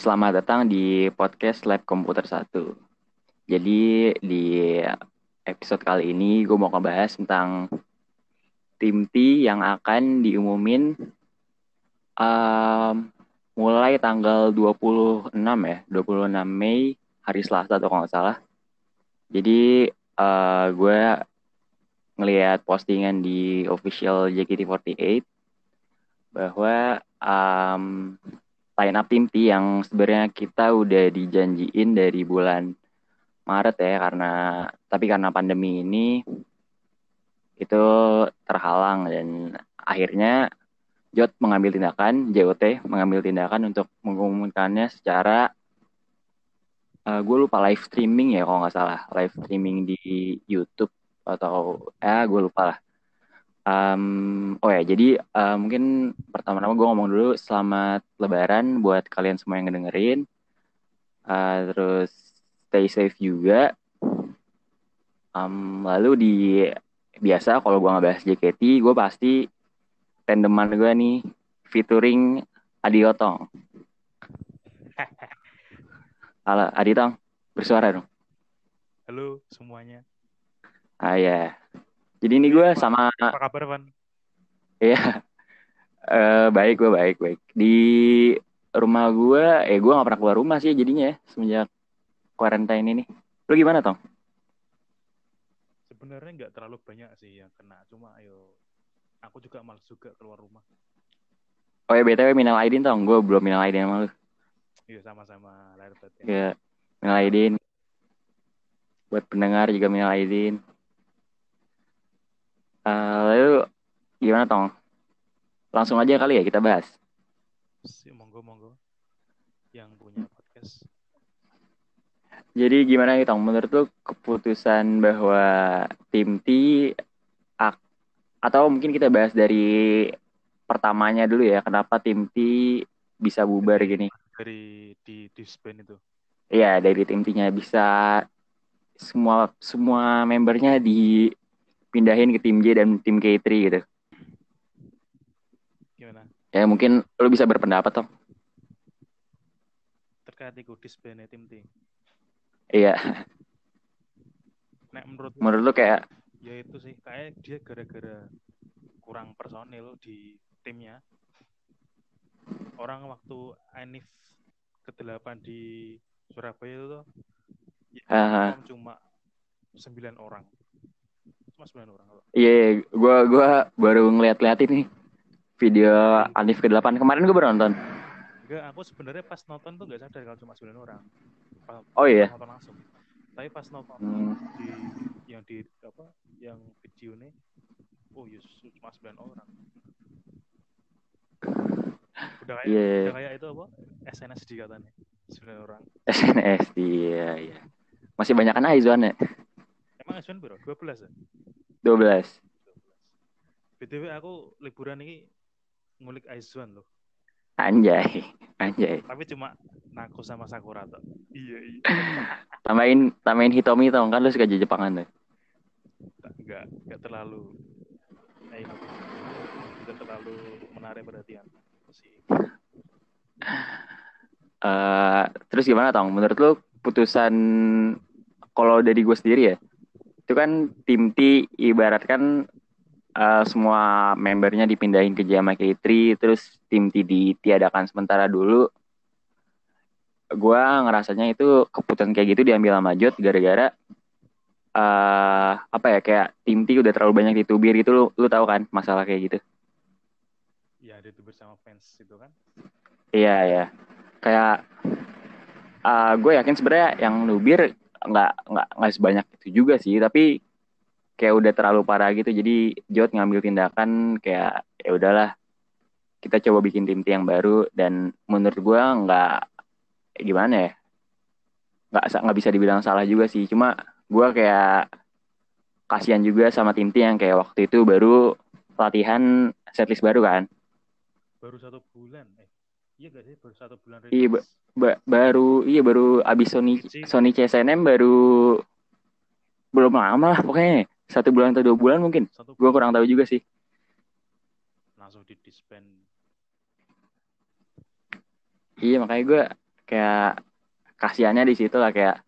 Selamat datang di podcast Lab Komputer 1. Jadi di episode kali ini gue mau ngebahas tentang tim T yang akan diumumin um, mulai tanggal 26 ya, 26 Mei hari Selasa atau kalau salah. Jadi uh, gue ngelihat postingan di official JKT48 bahwa um, line up tim yang sebenarnya kita udah dijanjiin dari bulan Maret ya karena tapi karena pandemi ini itu terhalang dan akhirnya Jot mengambil tindakan, JOT mengambil tindakan untuk mengumumkannya secara uh, gue lupa live streaming ya kalau nggak salah. Live streaming di YouTube atau ya gue lupa lah Um, oh ya, jadi uh, mungkin pertama-tama gue ngomong dulu selamat Lebaran buat kalian semua yang ngedengerin. Uh, terus stay safe juga. Um, lalu di biasa kalau gue ngebahas JKT, gue pasti tandeman gue nih featuring Adi Otong. Halo Adi Tong, bersuara dong. Halo semuanya. Ah ya, jadi ini gue sama Apa kabar, Van? Iya. uh, baik gue baik baik. Di rumah gue, eh gue gak pernah keluar rumah sih jadinya ya semenjak quarantine ini. Lu gimana Tong? Sebenarnya nggak terlalu banyak sih yang kena, cuma ayo aku juga males juga keluar rumah. Oh ya BTW minal aidin Tong, gue belum minal aidin sama lu. Iya sama-sama lahir batin. Iya, minal aidin. Buat pendengar juga minal aidin. Uh, lalu gimana Tong? Langsung aja kali ya kita bahas. Si, monggo monggo. Yang punya podcast. Jadi gimana nih Tong? Menurut lu keputusan bahwa tim T atau mungkin kita bahas dari pertamanya dulu ya, kenapa tim T bisa bubar gini? Dari di disband itu. Iya, dari tim T-nya bisa semua semua membernya di pindahin ke tim J dan tim K3 gitu. Gimana? Ya mungkin lu bisa berpendapat toh. Terkait itu disbandnya tim T. Iya. Nek menurut menurut lu kayak ya itu sih kayak dia gara-gara kurang personil di timnya. Orang waktu Anif ke-8 di Surabaya itu tuh ya, cuma 9 orang cuma sembilan orang iya. Yeah, gue gua baru ngeliat-liat ini video Anif ke delapan. Kemarin gue baru nonton. Enggak aku sebenarnya pas nonton tuh gak sadar kalau cuma sembilan orang. Pas, oh iya? nonton langsung. Tapi pas nonton hmm. di yang di apa yang video nih oh yes cuma sembilan orang. Udah kayak yeah. udah kayak itu apa SNSD katanya sembilan orang. SNSD iya iya. Masih banyak kan Aizwan ya berapa dua belas ya 12. BTW aku liburan ini ngulik Aizwan loh. Anjay, anjay. Tapi cuma Nako sama Sakura tuh. Iya, iya. tambahin tambahin Hitomi tau kan lu suka Jepangan tuh. Enggak, enggak terlalu eh, enggak terlalu menarik perhatian sih. Uh, terus gimana tong? Menurut lu putusan kalau dari gue sendiri ya, itu kan tim T ibaratkan uh, semua membernya dipindahin ke Jama K3 terus tim T ditiadakan sementara dulu. Gue ngerasanya itu keputusan kayak gitu diambil sama Jot gara-gara uh, apa ya kayak tim T udah terlalu banyak ditubir itu lu, lu tahu kan masalah kayak gitu? Iya ditubir sama fans itu kan? Iya ya kayak uh, gue yakin sebenarnya yang nubir nggak nggak nggak sebanyak itu juga sih. Tapi kayak udah terlalu parah gitu. Jadi Jot ngambil tindakan kayak ya udahlah kita coba bikin tim tim yang baru. Dan menurut gue nggak gimana ya? Nggak nggak bisa dibilang salah juga sih. Cuma gue kayak kasihan juga sama tim tim yang kayak waktu itu baru latihan setlist baru kan. Baru satu bulan eh iya gak sih? Baru satu bulan iya ba baru iya baru abis Sony Sony CSNM baru belum lama lah pokoknya. Satu bulan atau dua bulan mungkin. Gue kurang tahu juga sih. Langsung di disband iya makanya gue kayak kasihannya di situ lah kayak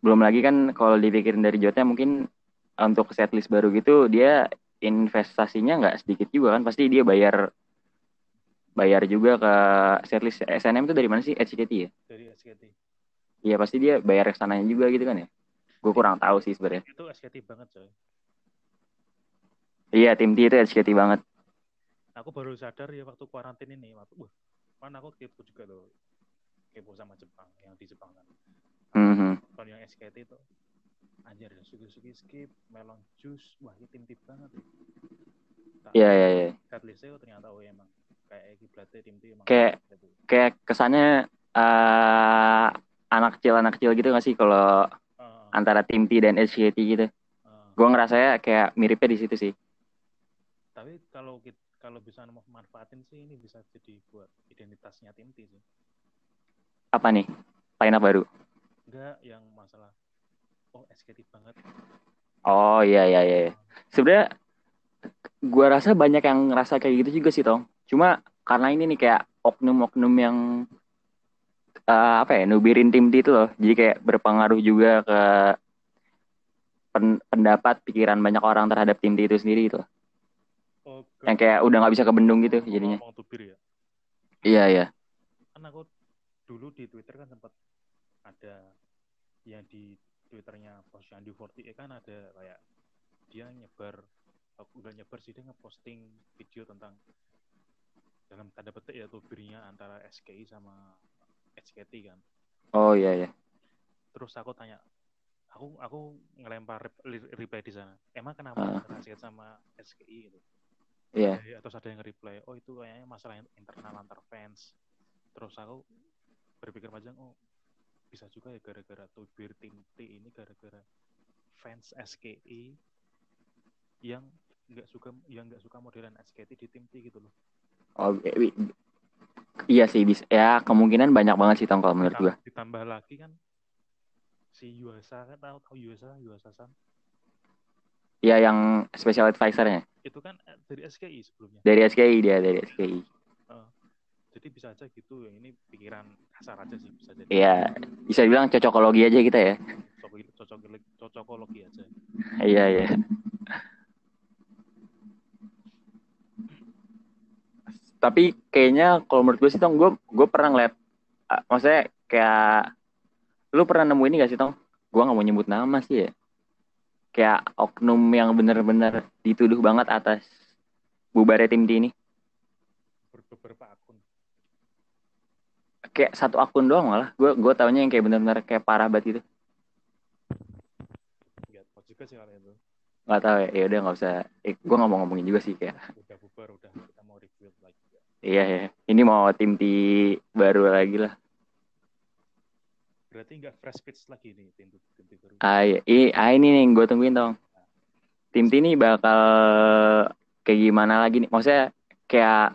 belum lagi kan kalau dipikirin dari Jotnya mungkin untuk setlist baru gitu dia investasinya nggak sedikit juga kan. Pasti dia bayar bayar juga ke setlist SNM itu dari mana sih? HKT ya? Dari SKT iya pasti dia bayar ke sananya juga gitu kan ya? Gue kurang tahu sih sebenarnya. Itu SKT banget coy. Iya tim T itu HKT banget. Aku baru sadar ya waktu kuarantin ini waktu wah kan aku kepo juga loh. Kepo sama Jepang yang di Jepang kan. Mhm. kalau yang SKT itu anjir sugi-sugi skip melon juice wah ini tim tim banget ya. Iya iya iya. Headlistnya oh, ternyata oh emang kayak kiblatnya tim Kayak- kayak kesannya eh anak kecil anak kecil gitu gak sih kalau Heeh, antara tim T dan HKT gitu? Heeh. gue ngerasanya kayak miripnya di situ sih. Tapi kalau kita kalau bisa manfaatin sih ini bisa jadi buat identitasnya tim T sih. Apa nih? Line up baru? Enggak yang masalah oh SKT banget. Oh iya iya iya sebenarnya gue rasa banyak yang ngerasa kayak gitu juga sih tong cuma karena ini nih kayak oknum-oknum yang eh, apa ya nubirin tim T itu loh. Jadi kayak berpengaruh juga ke pen- pendapat pikiran banyak orang terhadap tim T itu sendiri gitu oh yang kayak udah nggak bisa kebendung gitu jadinya. Ngomong tubir ya? Iya iya. Kan aku dulu di Twitter kan sempat ada yang di Twitternya Posyandu 48 kan ada kayak dia nyebar udah nyebar sih dia ngeposting video tentang dalam tanda petik ya tubirnya antara SKI sama SKT kan. Oh iya iya. Terus aku tanya aku aku ngelempar reply di sana. Emang kenapa antara SKI sama SKI gitu? Iya. Ya, terus ada yang nge-reply oh itu kayaknya masalah internal antar fans. Terus aku berpikir panjang oh bisa juga ya gara-gara tubir tim T ini gara-gara fans SKI yang nggak suka yang nggak suka modelan SKT di tim T gitu loh oh i- iya sih bisa ya kemungkinan banyak banget sih tong kalau menurut gue Ditambah- ditambah lagi kan si Yuasa kan tahu tahu Yuasa Yuasa San Iya yang special advisor-nya itu kan eh, dari SKI sebelumnya dari SKI dia dari SKI. jadi bisa aja gitu yang ini pikiran kasar aja sih bisa jadi Iya bisa dibilang cocokologi aja kita ya. cocok cocok cocokologi aja Iya iya. Tapi kayaknya kalau menurut gue sih tong gue gue pernah ngeliat, maksudnya kayak lu pernah nemu ini gak sih tong? Gue nggak mau nyebut nama sih ya. Kayak oknum yang bener-bener dituduh banget atas bubarnya tim T ini. Ber- beberapa akun Kayak satu akun doang malah. Gue gue taunya yang kayak bener-bener kayak parah banget gitu. nggak tahu juga sih kalau itu Gak tahu ya. Ya udah nggak usah. Eh, gue nggak mau ngomongin juga sih kayak. udah bubar udah kita mau review lagi ya. Iya ya. Ini mau tim T baru lagi lah. berarti nggak fresh pitch lagi nih tim tim baru Ah, iya. I- ah, ini nih gue tungguin dong. Tim T ini bakal kayak gimana lagi nih? Maksudnya kayak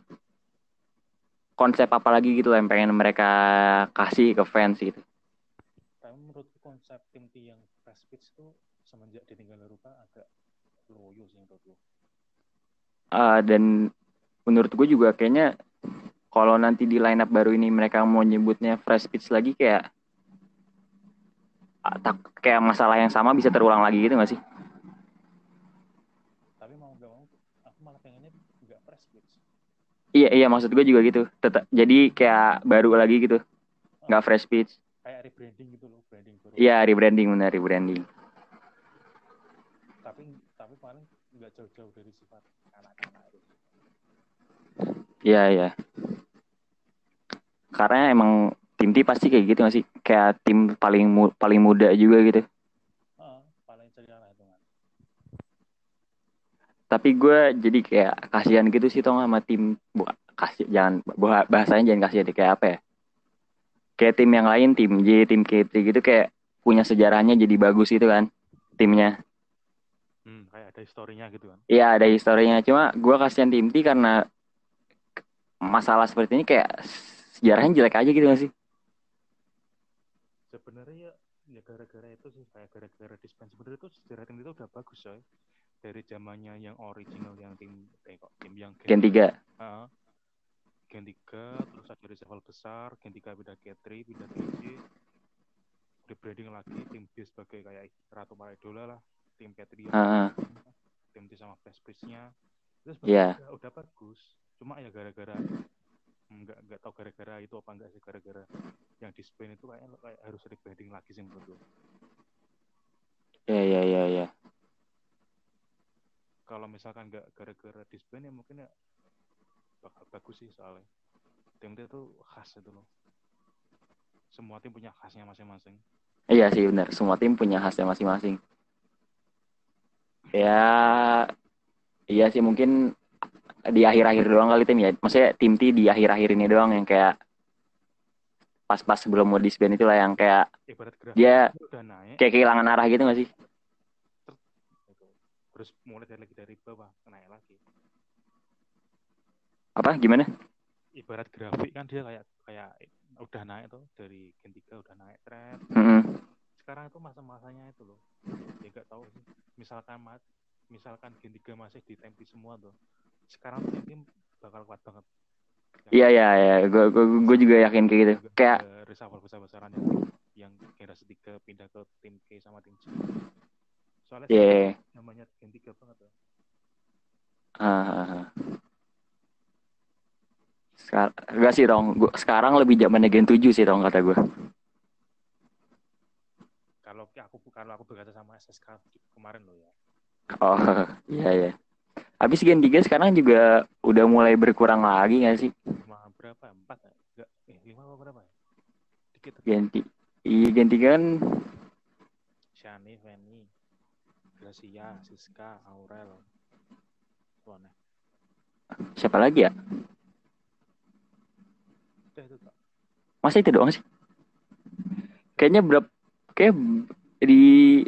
konsep apa lagi gitu yang pengen mereka kasih ke fans gitu. tapi menurutku konsep tim T yang fresh pitch itu semenjak ditinggal Rupa agak loyo sih menurutku Ah, dan menurut gue juga kayaknya kalau nanti di lineup baru ini mereka mau nyebutnya fresh pitch lagi kayak ah, tak kayak masalah yang sama bisa terulang lagi gitu gak sih? tapi mau nggak mau aku malah pengennya nggak fresh pitch Iya iya maksud gue juga gitu. Tetap jadi kayak baru lagi gitu. Nggak fresh pitch. kayak rebranding gitu loh branding baru Iya rebranding benar rebranding. tapi tapi paling nggak jauh-jauh dari sifat anak-anak itu Iya iya. Karena emang tim T pasti kayak gitu gak sih? Kayak tim paling mu- paling muda juga gitu. ah paling ceria lah itu kan Tapi gue jadi kayak kasihan gitu sih tong sama tim bu, kasih jangan bah- bahasanya jangan kasihan deh, kayak apa ya? Kayak tim yang lain tim J, tim K3 gitu kayak punya sejarahnya jadi bagus gitu kan timnya. hmm, kayak ada historinya gitu kan Iya ada historinya. Cuma gue kasihan tim T karena masalah seperti ini kayak sejarahnya jelek aja gitu gak sih? sebenarnya ya, ya gara-gara itu sih kayak gara-gara disband sebenarnya itu sejarah tim itu udah bagus coy dari zamannya yang original yang tim eh kok tim yang Gen 3. Ah, Gen 3 terus ada reshuffle besar Gen 3 pindah ke 3 pindah ke G rebranding lagi tim B sebagai kayak Ratu Maridola lah tim K3 Heeh. tim sama Flash Priest-nya terus Iya. udah, udah bagus cuma ya gara-gara nggak nggak tahu gara-gara itu apa enggak sih gara-gara yang di Spain itu kayak, kayak harus rebranding lagi sih menurut gue. Iya, iya, iya, iya. kalau misalkan nggak gara-gara di Spain ya mungkin ya bakal bagus sih soalnya tim itu tuh khas itu loh semua tim punya khasnya masing-masing Iya sih benar, semua tim punya khasnya masing-masing. Ya, iya sih mungkin di akhir-akhir doang kali tim ya. Maksudnya tim T di akhir-akhir ini doang yang kayak pas-pas sebelum mau disband itu lah yang kayak dia kayak kehilangan arah gitu gak sih? terus mulai dari lagi dari bawah naik lagi Apa gimana? ibarat grafik kan dia kayak kayak udah naik tuh dari gen 3 udah naik tren Mm-mm. sekarang itu masa-masanya itu loh ya nggak tahu sih misalkan mat misalkan gen 3 masih ditempi semua tuh sekarang tuh tim bakal kuat banget Iya iya iya, gue gue juga yakin kayak gitu. Kayak reshuffle besar-besaran yang yang generasi 3 pindah ke tim K sama tim C soalnya Iya. sekarang namanya gen 3 banget tuh ah, sekarang enggak sih Tong, gua, sekarang lebih zamannya Gen 7 sih Tong kata gue. kalau aku kalau aku berkata sama SSK kemarin loh ya Oh iya iya. Habis Gen 3 sekarang juga udah mulai berkurang lagi gak sih? lima berapa empat enggak eh lima apa berapa ya dikit. Gen 3 Iya Gen 3 kan Shani, Feni, Gracia, Siska, Aurel. Tuh aneh. siapa lagi ya? Udah itu. Masa itu doang sih? Kayaknya berapa kayak di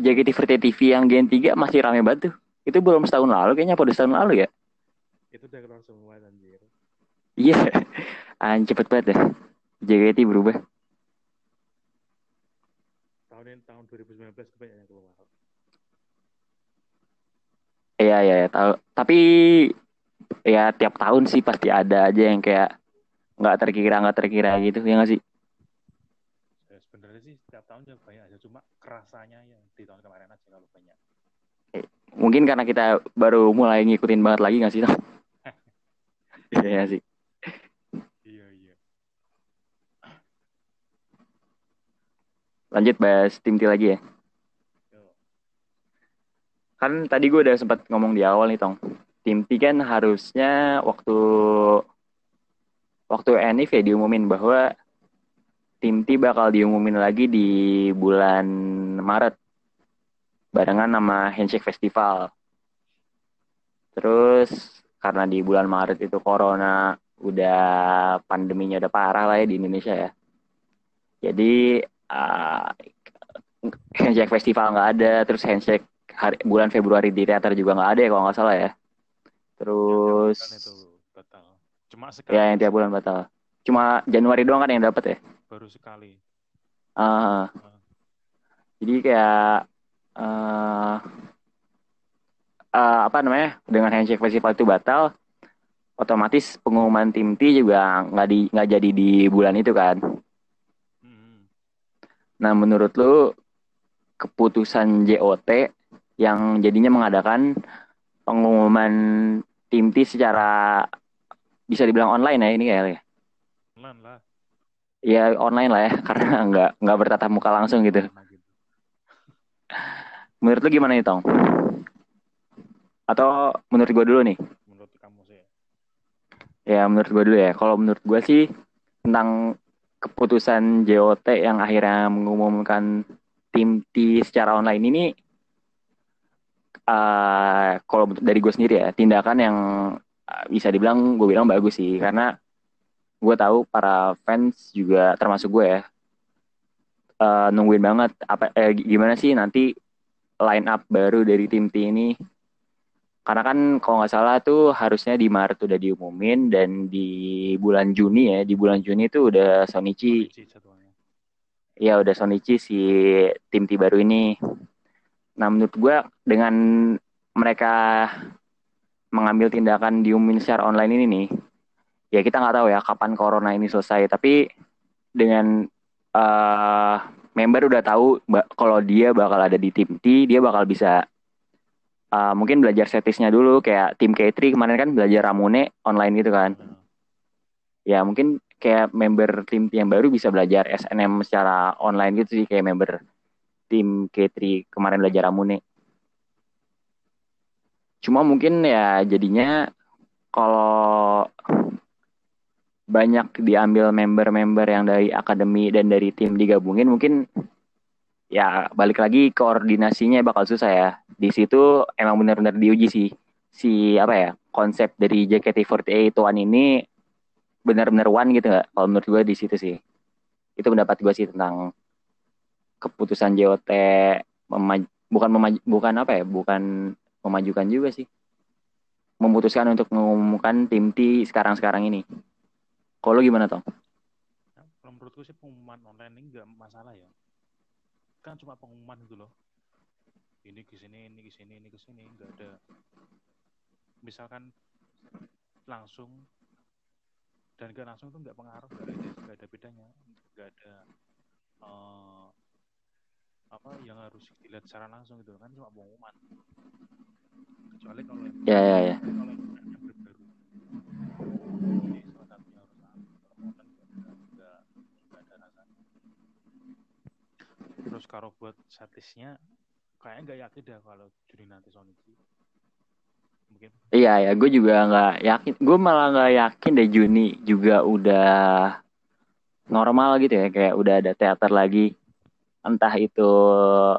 JKT48 TV yang Gen 3 masih rame banget tuh. Itu belum setahun lalu kayaknya apa udah setahun lalu ya? Itu udah keluar semua anjir. Iya. Ah, cepet banget ya. JKT berubah. Tahun ini tahun 2019 kebanyakan yang keluar. Iya iya tahu. Tapi ya tiap tahun sih pasti ada aja yang kayak nggak terkira nggak terkira gitu ya nggak sih? Ya, sebenarnya sih setiap tahun juga banyak aja cuma kerasanya yang di tahun kemarin aja kalau banyak. Mungkin karena kita baru mulai ngikutin banget lagi nggak sih? Tom? Iya sih. Iya iya. Lanjut bahas tim T lagi ya. Kan tadi gue udah sempat ngomong di awal nih Tong. Tim T kan harusnya waktu waktu Enif ya diumumin bahwa tim T bakal diumumin lagi di bulan Maret barengan sama Handshake Festival. Terus karena di bulan Maret itu corona udah pandeminya udah parah lah ya di Indonesia ya. Jadi uh, Handshake Festival nggak ada, terus Handshake hari, bulan Februari di teater juga nggak ada ya kalau nggak salah ya. Terus itu batal. Cuma ya sekali. yang tiap bulan batal. Cuma Januari doang kan yang dapat ya. Baru sekali. Ah, jadi kayak eh eh, apa namanya dengan handshake festival itu batal, otomatis pengumuman tim T juga nggak di nggak jadi di bulan itu kan. Hmm. Nah menurut lu keputusan JOT yang jadinya mengadakan pengumuman tim T secara bisa dibilang online ya ini kayaknya. Lan lah. Ya online lah ya karena nggak nggak bertatap muka langsung gitu. Gitu. Menurut lu gimana nih Tong? Atau menurut gue dulu nih? Menurut kamu sih. Ya menurut gue dulu ya. Kalau menurut gue sih tentang keputusan JOT yang akhirnya mengumumkan tim T secara online ini, eh kalau dari gue sendiri ya tindakan yang eh, bisa dibilang gue bilang bagus sih karena gue tahu para fans juga termasuk gue ya eh, nungguin banget apa eh, gimana sih nanti line up baru dari tim T ini. Karena kan kalau nggak salah tuh harusnya di Maret udah diumumin dan di bulan Juni ya di bulan Juni tuh udah Sonichi Kondisi jadwalnya. ya udah Sonichi si tim T baru ini. Nah menurut gue dengan mereka mengambil tindakan diumumin secara online ini nih ya kita nggak tahu ya kapan corona ini selesai. Tapi dengan uh, member udah tahu kalau dia bakal ada di tim T dia bakal bisa uh, mungkin belajar setisnya dulu kayak tim K3 kemarin kan belajar Ramune online gitu kan. Ya mungkin kayak member tim yang baru bisa belajar SNM secara online gitu sih kayak member tim K3 kemarin belajar Ramune. Cuma mungkin ya jadinya kalau banyak diambil member-member yang dari akademi dan dari tim digabungin mungkin ya balik lagi koordinasinya bakal susah ya. Di situ emang benar-benar diuji sih. Si apa ya konsep dari JKT48 One ini benar-benar one gitu nggak? Kalau menurut gue di situ sih. Itu pendapat gue sih tentang keputusan JOT memaj bukan memaj bukan apa ya bukan memajukan juga sih. Memutuskan untuk mengumumkan tim T sekarang-sekarang ini kalau gimana Tong? Ya, kalau menurutku sih pengumuman online ini nggak masalah ya. Kan cuma pengumuman gitu loh. Ini ke sini, ini ke sini, ini ke sini, nggak ada. Misalkan langsung dan nggak langsung itu nggak pengaruh, nggak ada, nggak ada bedanya, nggak ada uh, apa yang harus dilihat secara langsung gitu kan cuma pengumuman. Kecuali kalau ya ya ya. Kalau yang baru terus kalau buat statisnya kayaknya nggak yakin deh kalau Juni nanti Sonichi mungkin. Iya ya gue juga nggak yakin. Gue malah nggak yakin deh Juni juga udah normal gitu ya kayak udah ada teater lagi. Entah itu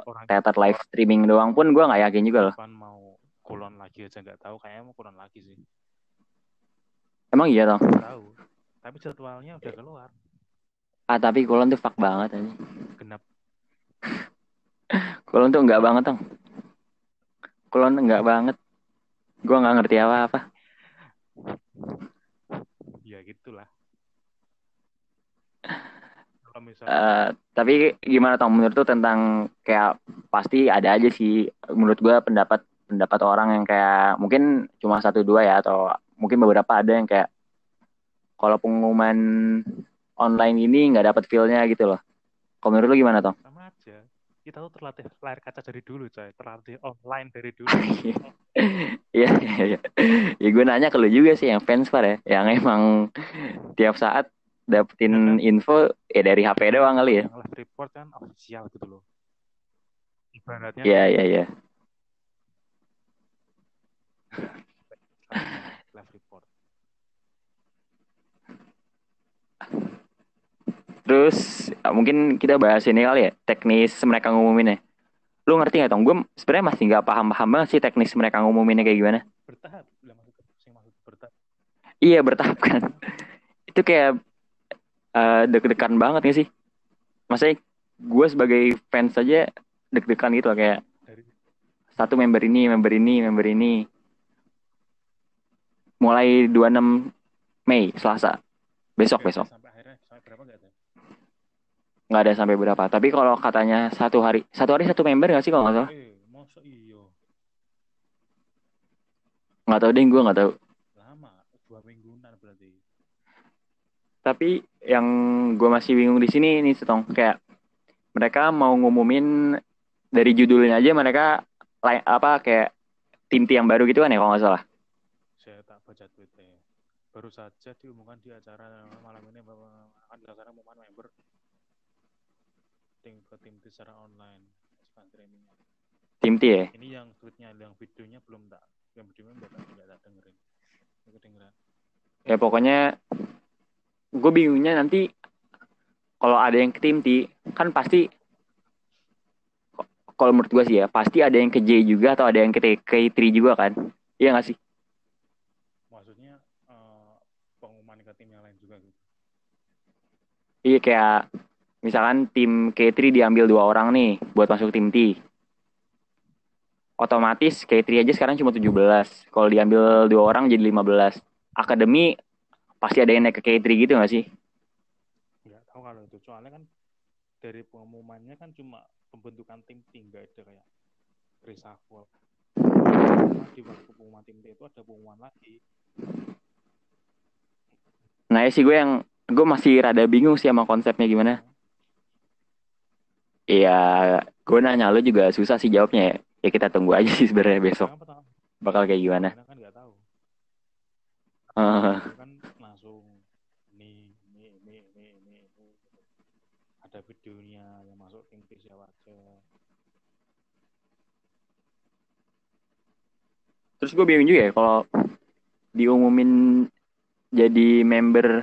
Orang teater live streaming doang pun gue nggak yakin juga loh. Mau kulon lagi aja nggak tahu kayaknya mau kulon lagi sih. Emang iya dong tahu. Tapi jadwalnya udah keluar. Ah tapi kulon tuh fuck banget aja genap Kulon tuh enggak banget dong. Kulon enggak banget. Gue nggak ngerti apa-apa. Ya gitulah. Uh, tapi gimana tong menurut tuh tentang kayak pasti ada aja sih menurut gue pendapat pendapat orang yang kayak mungkin cuma satu dua ya atau mungkin beberapa ada yang kayak kalau pengumuman online ini nggak dapat feelnya gitu loh. Kalau menurut lu gimana tong? Kita tuh terlatih layar kaca dari dulu coy. Terlatih offline dari dulu. Iya. Iya iya. Ya gue nanya ke lu juga sih yang fans par ya. Yang emang tiap saat dapetin info ya dari HP doang kali ya. Yang live report kan official gitu loh. Ibaratnya iya iya iya live report Terus mungkin kita bahas ini kali ya, teknis mereka ngumuminnya. Lu ngerti gak Tong? Gue sebenarnya masih nggak paham-paham banget sih teknis mereka ngumuminnya kayak gimana. Bertahap. bertahap. Iya bertahap kan. Itu kayak uh, deg-degan banget gak sih? Maksudnya gue sebagai fans saja deg-degan gitu kayak satu member ini, member ini, member ini. Mulai 26 Mei, Selasa. Besok, besok. Sampai akhirnya, sampai berapa gak tuh? Nggak ada sampai berapa tapi kalau katanya satu hari satu hari satu member nggak sih kalau nggak salah eh, masa nggak tahu deh gue nggak tahu lama dua mingguan berarti tapi yang gue masih bingung di sini nih setong kayak mereka mau ngumumin dari judulnya aja mereka apa kayak tim yang baru gitu kan ya kalau nggak salah saya tak baca tweetnya baru saja diumumkan di acara malam ini akan dilaksanakan pengumuman member syuting ke tim secara online sekarang streaming tim T ya? Ini yang tweetnya yang videonya belum tak yang videonya belum tak tidak tak dengerin. Kedengeran. Ya pokoknya gue bingungnya nanti kalau ada yang ke tim T kan pasti kalau menurut gue sih ya pasti ada yang ke J juga atau ada yang ke T ke 3 juga kan? Iya gak sih? Maksudnya uh, pengumuman ke tim yang lain juga gitu. Iya kayak misalkan tim K3 diambil dua orang nih buat masuk tim T. Otomatis K3 aja sekarang cuma 17. Kalau diambil dua orang jadi 15. Akademi pasti ada yang naik ke K3 gitu gak sih? Gak tahu kalau itu. Soalnya kan dari pengumumannya kan cuma pembentukan tim T. Gak ada kayak reshuffle. Di waktu pengumuman tim T itu ada pengumuman lagi. aja sih gue yang gue masih rada bingung sih sama konsepnya gimana. Iya, gue nanya lo juga susah sih jawabnya ya. Ya kita tunggu aja sih sebenarnya besok Kenapa tahu? bakal kayak gimana. Karena kan tahu. Kan langsung ini ini ini ini ini, ini. ada videonya yang masuk tim siapa aja. Terus gue bingung juga ya kalau diumumin jadi member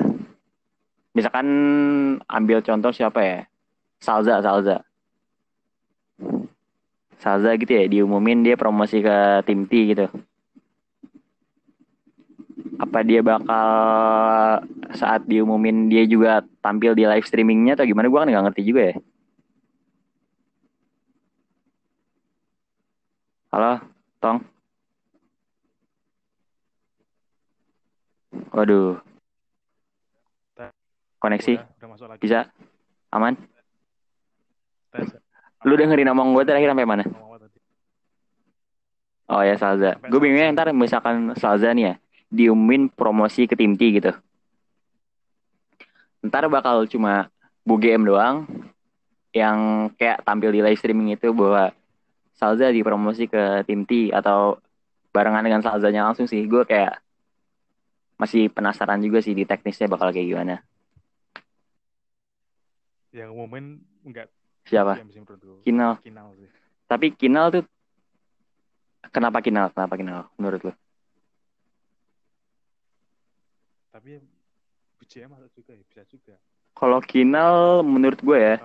misalkan ambil contoh siapa ya Salza Salza Salza gitu ya diumumin dia promosi ke tim T gitu. Apa dia bakal saat diumumin dia juga tampil di live streamingnya atau gimana gue kan nggak ngerti juga ya. Halo Tong. Waduh. Koneksi. Udah, udah masuk lagi. bisa? Aman? Tes. Lu dengerin ngomong gue terakhir sampai mana? Oh ya Salza. Gue bingungnya ntar misalkan Salza nih ya diumumin promosi ke tim T gitu. Ntar bakal cuma Bu GM doang yang kayak tampil di live streaming itu bahwa Salza dipromosi ke tim T atau barengan dengan Salzanya langsung sih. Gue kayak masih penasaran juga sih di teknisnya bakal kayak gimana. Yang umumin enggak Siapa? Kinal. Kinal sih. Tapi Kinal tuh kenapa Kinal? Kenapa Kinal menurut lo? Tapi ya, BCM masuk juga ya, bisa juga. Kalau Kinal menurut gue ya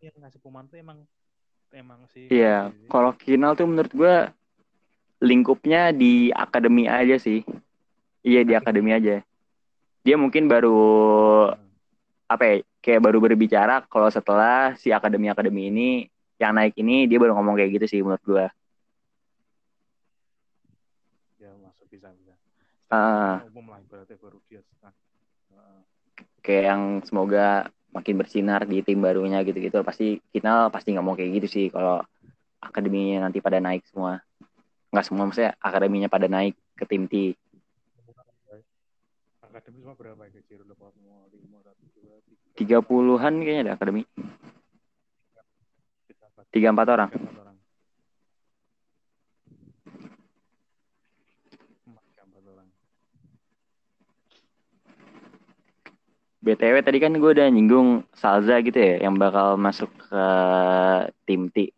yang ngasih pemain tuh emang emang sih. Iya, kalau Kinal tuh menurut gue lingkupnya di akademi aja sih. Iya di akademi aja. Dia mungkin baru apa ya, kayak baru berbicara kalau setelah si akademi-akademi ini yang naik ini dia baru ngomong kayak gitu sih menurut gue. ya masuk bisa bisa. Ah. Umum lah ibaratnya baru dia. Heeh. Kayak yang semoga makin bersinar di tim barunya gitu-gitu. Pasti Kinal pasti ngomong kayak gitu sih kalau akademinya nanti pada naik semua. Nggak semua maksudnya akademinya pada naik ke tim T. Akademi semua berapa ya kecil? Udah semua lima satu dua tiga. Puluhan kayaknya ada akademi. tiga empat orang. BTW tadi kan gue udah nyinggung Salza gitu ya yang bakal masuk ke tim T.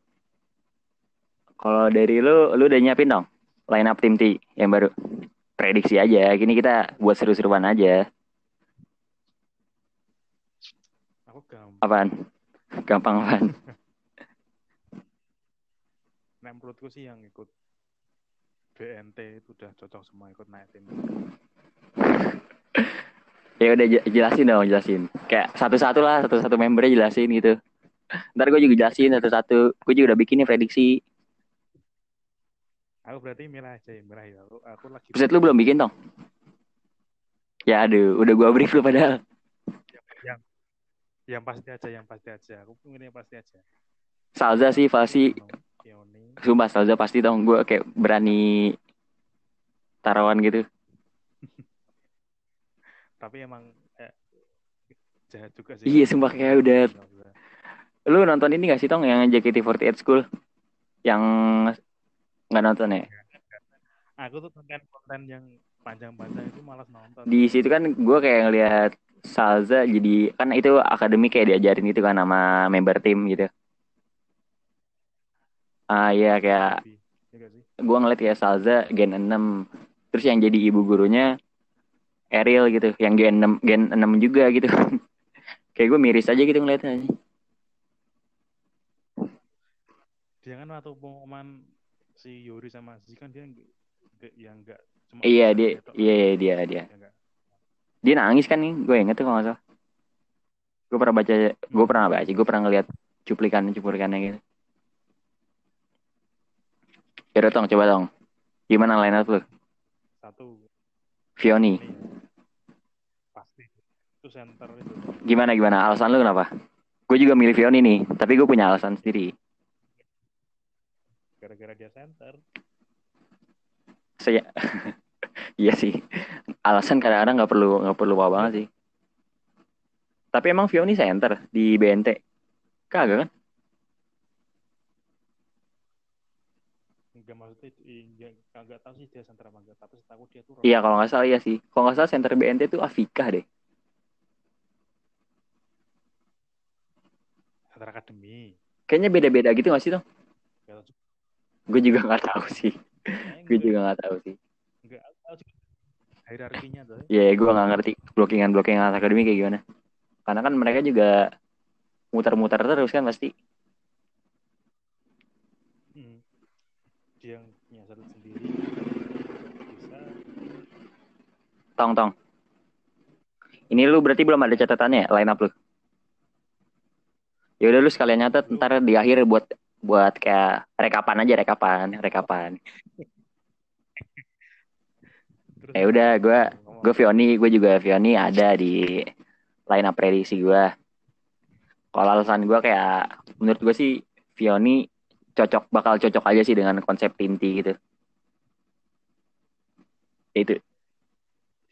Kalau dari lu, lu udah nyiapin dong line up tim T yang baru. Prediksi aja, gini kita buat seru-seruan aja. Aku gampang. Apaan? Gampang apaan? Nah, menurutku sih yang ikut BNT itu udah cocok semua ikut naik tim. Ya udah jelasin dong, jelasin. Kayak satu-satu lah, satu-satu membernya jelasin gitu. Ntar gue juga jelasin satu-satu. Gue juga udah bikin nih prediksi. Aku berarti milih aja ya, milih ya. Aku, aku lagi Buset lu belum bikin dong? Ya aduh, udah gue brief lu padahal. yang yang pasti aja, yang pasti aja. Aku milih yang pasti aja. Salza sih, Falsi. Sumpah Salza pasti dong gue kayak berani taruhan gitu. Tapi emang eh, jahat juga sih. Iya, sumpah kayak udah- Lu nonton ini gak sih Tong yang JKT48 School? Yang nggak nonton ya? Aku tuh konten-konten yang panjang-panjang itu malas nonton. Di situ kan gue kayak ngeliat Salza jadi kan itu akademi kayak diajarin itu kan sama member tim gitu. Ah iya kayak iya nggak sih? gue ngeliat kayak Salza gen 6 terus yang jadi ibu gurunya Ariel gitu yang gen 6 gen 6 juga gitu kayak gue miris aja gitu ngeliatnya Dia kan waktu pengumuman si Yuri sama Si kan dia yang enggak cuma iya dia iya iya, dia dia. Ya dia nangis kan nih gue inget tuh kalau nggak salah. Gue pernah baca gue pernah baca gue pernah ngeliat cuplikan cuplikannya gitu. Yaudah tong coba dong gimana line up lu? Satu. Ya. Pasti. Itu center itu. gimana gimana? Alasan lu kenapa? Gue juga milih Vioni nih tapi gue punya alasan sendiri Gara-gara dia center. saya iya sih alasan kadang-kadang nggak perlu nggak perlu apa banget sih tapi emang Vioni center di BNT kagak kan Enggak maksudnya enggak tahu sih dia center apa enggak, tapi setahu dia tuh iya kalau nggak salah iya sih kalau nggak salah center BNT itu Afika deh center akademi. kayaknya beda-beda gitu nggak sih juga. Gue juga nggak tahu sih. Gue juga nggak tahu sih. Tahu sih. Hierarkinya tuh. ya gue nggak ngerti blockingan blockingan akademi kayak gimana. Karena kan mereka juga muter-muter terus kan pasti. Hmm. Dia satu sendiri. Bisa. Tong tong. Ini lu berarti belum ada catatannya line up lu? Ya udah lu sekalian nyatet ntar di akhir buat buat kayak rekapan aja rekapan rekapan ya udah gue gue Vioni gue juga Vioni ada di line up prediksi gue kalau alasan gue kayak menurut gue sih Vioni cocok bakal cocok aja sih dengan konsep Tinti gitu itu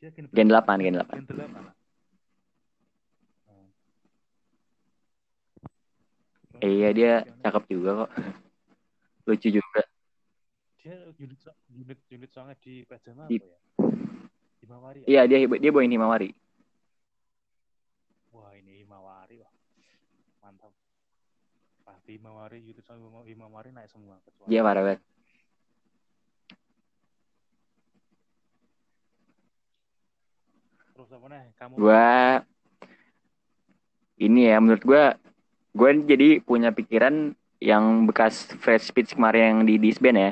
gen, Gen berapa? 8, gen 8. Gen 8. ah? Oh. Eh, iya dia cakep juga kok lucu juga Dia unit unit unit songnya di Pajama Di- apa ya? Himawari. ya? iya dia dia bawain Himawari Wah, ini Himawari wah. Mantap. Pasti Himawari unit Hima- Himawari naik semua kecuali. dia parah banget Terus apa nih? Kamu gue ini ya menurut gue gue jadi punya pikiran yang bekas fresh speech kemarin yang di disband ya.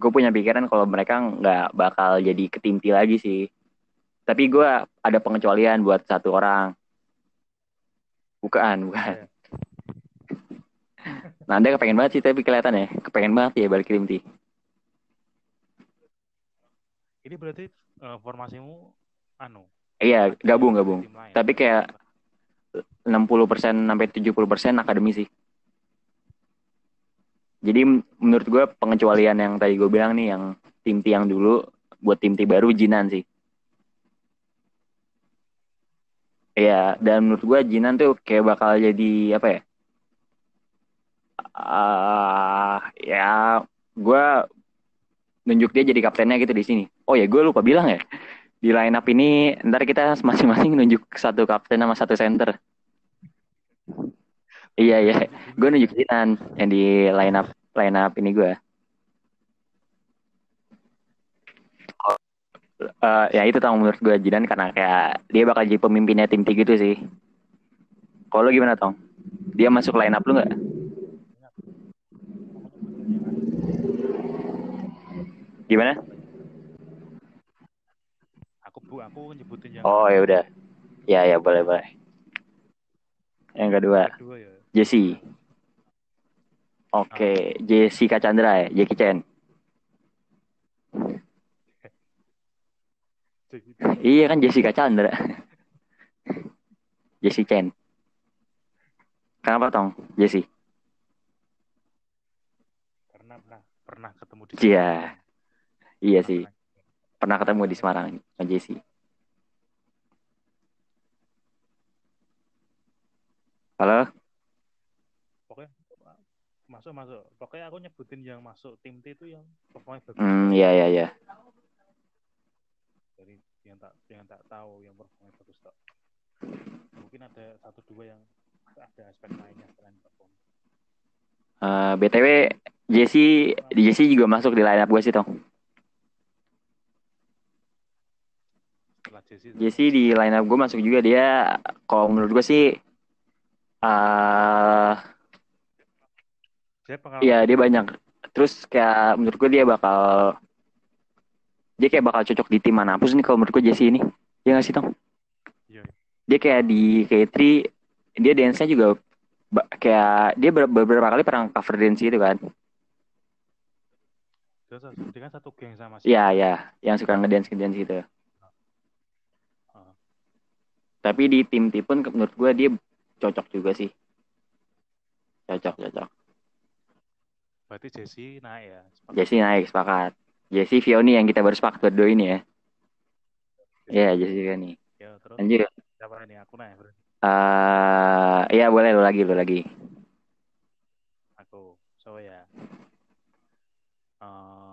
Gue punya pikiran kalau mereka nggak bakal jadi ketimti lagi sih. Tapi gue ada pengecualian buat satu orang. Bukan bukan. Iya. Nanda kepengen banget sih tapi kelihatan ya. Kepengen banget ya balik timti Ini berarti eh, formasimu anu. iya gabung gabung. Tapi kayak 60% sampai 70% akademi sih. Jadi menurut gue pengecualian yang tadi gue bilang nih yang tim yang dulu buat tim baru Jinan sih. Iya, dan menurut gue Jinan tuh kayak bakal jadi apa ya? Ah, ya gue nunjuk dia jadi kaptennya gitu di sini. Oh ya, gue lupa bilang ya. Di line up ini ntar kita masing-masing nunjuk satu kapten sama satu center. Iya iya, gue nunjuk Jinan yang di line up line up ini gue. Eh, ya itu tau menurut gue Jinan karena kayak dia bakal jadi pemimpinnya tim T gitu sih. Kalau gimana tong? Dia masuk line up lu nggak? Gimana? Aku bu, aku nyebutin yang Oh ya udah, ya ya boleh boleh. Yang kedua kedua ya. Jesse. Oke, Jessica Chandra ya, Jackie Chan. Iya kan Jessica Chandra. Jessie Chen. Kenapa tong? Karena pernah pernah ketemu di Iya. Iya sih. Pernah ketemu di Semarang sama Jessie. Halo? Pokoknya masuk masuk. Pokoknya aku nyebutin yang masuk tim T itu yang performanya bagus. Hmm, iya iya iya. Jadi yang tak yang tak tahu yang performanya bagus tak. Mungkin ada satu dua yang ada aspek lainnya selain performa. Eh, BTW Jessie Jessie juga masuk di line up gue sih tong. Setelah Jesse Jessie di line up gue masuk juga dia kalau menurut gue sih eh dia pengalaman Iya dia banyak. Terus kayak menurut gue dia bakal dia kayak bakal cocok di tim mana pun nih kalau menurut gue Jesse ini. Iya nggak sih Tong? Iya. Dia kayak di K3 dia dance-nya juga kayak dia ber- beberapa kali pernah cover dance gitu kan. dia, dia kan satu geng sama si Iya iya yang suka ngedance ngedance gitu. Tapi di tim T pun menurut gue dia cocok juga sih. Cocok cocok. berarti Jesse naik ya. Sepakat. Jesse naik sepakat. Jesse Vioni yang kita baru sepakat berdua ini ya. Iya, Jessica nih. Ya, terus Lanjut. siapa ini? Aku nanya. berarti. eh iya boleh lu lagi, lu lagi. Aku. So ya. Eh, se-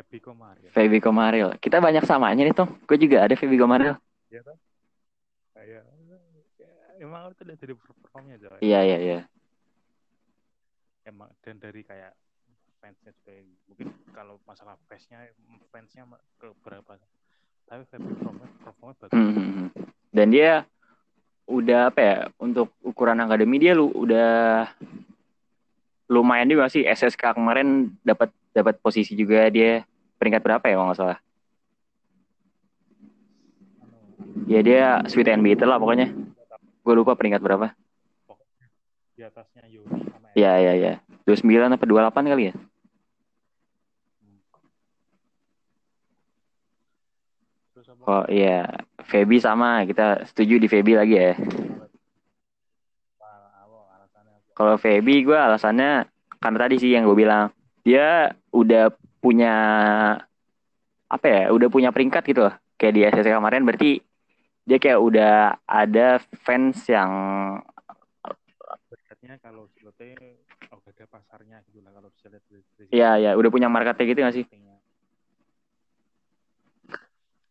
Feby Komaril. Feby Komaril. Kita banyak samanya nih, Tong. Gue juga ada Feby Komaril. Ya kan? Kayak ya, emang itu dari performnya coy. Iya, iya, iya. Emang dan dari kayak fansnya juga mungkin kalau masalah fansnya fansnya ke berapa tapi performnya performnya bagus. Hmm, hmm, hmm. Dan dia udah apa ya untuk ukuran akademi dia lu udah lumayan juga sih SSK kemarin dapat dapat posisi juga dia peringkat berapa ya kalau nggak salah? Ya dia sweet and bitter lah pokoknya. Gue lupa peringkat berapa. Di atasnya Yoni sama ya ya ya. 29 apa 28 kali ya? Oh iya Feby sama. Kita setuju di Feby lagi ya. Kalau Feby gue alasannya karena tadi sih yang gue bilang. Dia udah punya apa ya udah punya peringkat gitu loh kayak di SSK kemarin berarti dia kayak udah ada fans yang Berarti kalau Silote oh, ada pasarnya gitu lah kalau bisa lihat dari, dari ya ya udah punya marketnya gitu gak sih.